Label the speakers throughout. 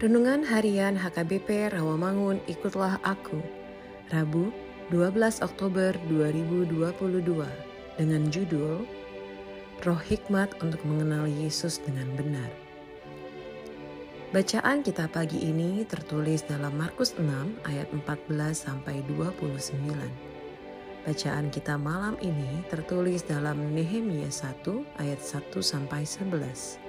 Speaker 1: Renungan Harian HKBP Rawamangun Ikutlah Aku Rabu 12 Oktober 2022 dengan judul Roh Hikmat untuk mengenal Yesus dengan benar. Bacaan kita pagi ini tertulis dalam Markus 6 ayat 14 sampai 29. Bacaan kita malam ini tertulis dalam Nehemia 1 ayat 1 sampai 11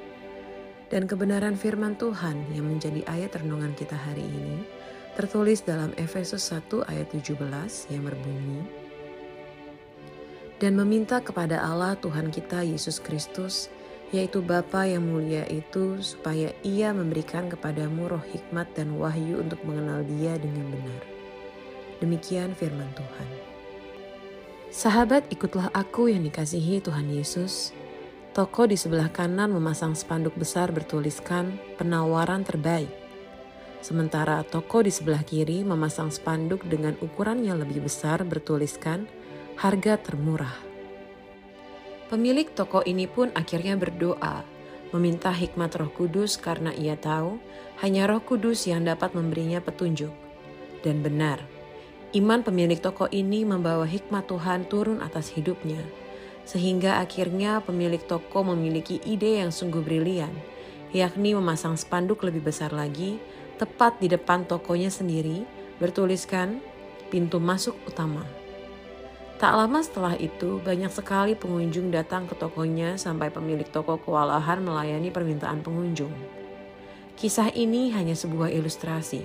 Speaker 1: dan kebenaran firman Tuhan yang menjadi ayat renungan kita hari ini tertulis dalam Efesus 1 ayat 17 yang berbunyi dan meminta kepada Allah Tuhan kita Yesus Kristus yaitu Bapa yang mulia itu supaya ia memberikan kepadamu roh hikmat dan wahyu untuk mengenal dia dengan benar. Demikian firman Tuhan. Sahabat ikutlah aku yang dikasihi Tuhan Yesus Toko di sebelah kanan memasang spanduk besar bertuliskan penawaran terbaik. Sementara toko di sebelah kiri memasang spanduk dengan ukuran yang lebih besar bertuliskan harga termurah. Pemilik toko ini pun akhirnya berdoa, meminta hikmat Roh Kudus karena ia tahu hanya Roh Kudus yang dapat memberinya petunjuk. Dan benar, iman pemilik toko ini membawa hikmat Tuhan turun atas hidupnya sehingga akhirnya pemilik toko memiliki ide yang sungguh brilian, yakni memasang spanduk lebih besar lagi tepat di depan tokonya sendiri bertuliskan pintu masuk utama. Tak lama setelah itu, banyak sekali pengunjung datang ke tokonya sampai pemilik toko kewalahan melayani permintaan pengunjung. Kisah ini hanya sebuah ilustrasi,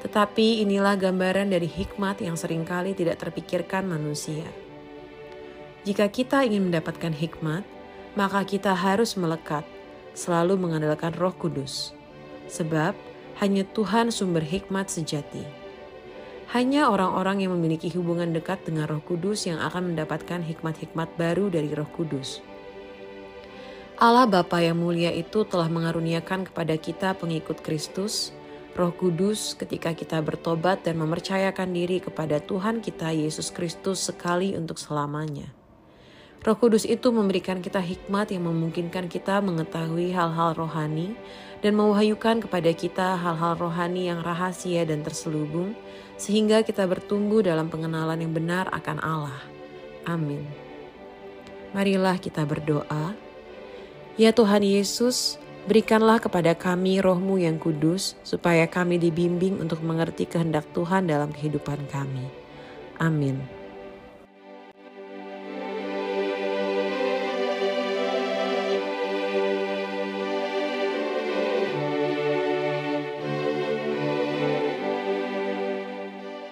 Speaker 1: tetapi inilah gambaran dari hikmat yang sering kali tidak terpikirkan manusia. Jika kita ingin mendapatkan hikmat, maka kita harus melekat, selalu mengandalkan Roh Kudus, sebab hanya Tuhan sumber hikmat sejati. Hanya orang-orang yang memiliki hubungan dekat dengan Roh Kudus yang akan mendapatkan hikmat-hikmat baru dari Roh Kudus. Allah Bapa yang mulia itu telah mengaruniakan kepada kita pengikut Kristus, Roh Kudus ketika kita bertobat dan mempercayakan diri kepada Tuhan kita Yesus Kristus sekali untuk selamanya. Roh Kudus itu memberikan kita hikmat yang memungkinkan kita mengetahui hal-hal rohani dan mewahyukan kepada kita hal-hal rohani yang rahasia dan terselubung, sehingga kita bertumbuh dalam pengenalan yang benar akan Allah. Amin. Marilah kita berdoa. Ya Tuhan Yesus, berikanlah kepada kami rohmu yang kudus, supaya kami dibimbing untuk mengerti kehendak Tuhan dalam kehidupan kami. Amin.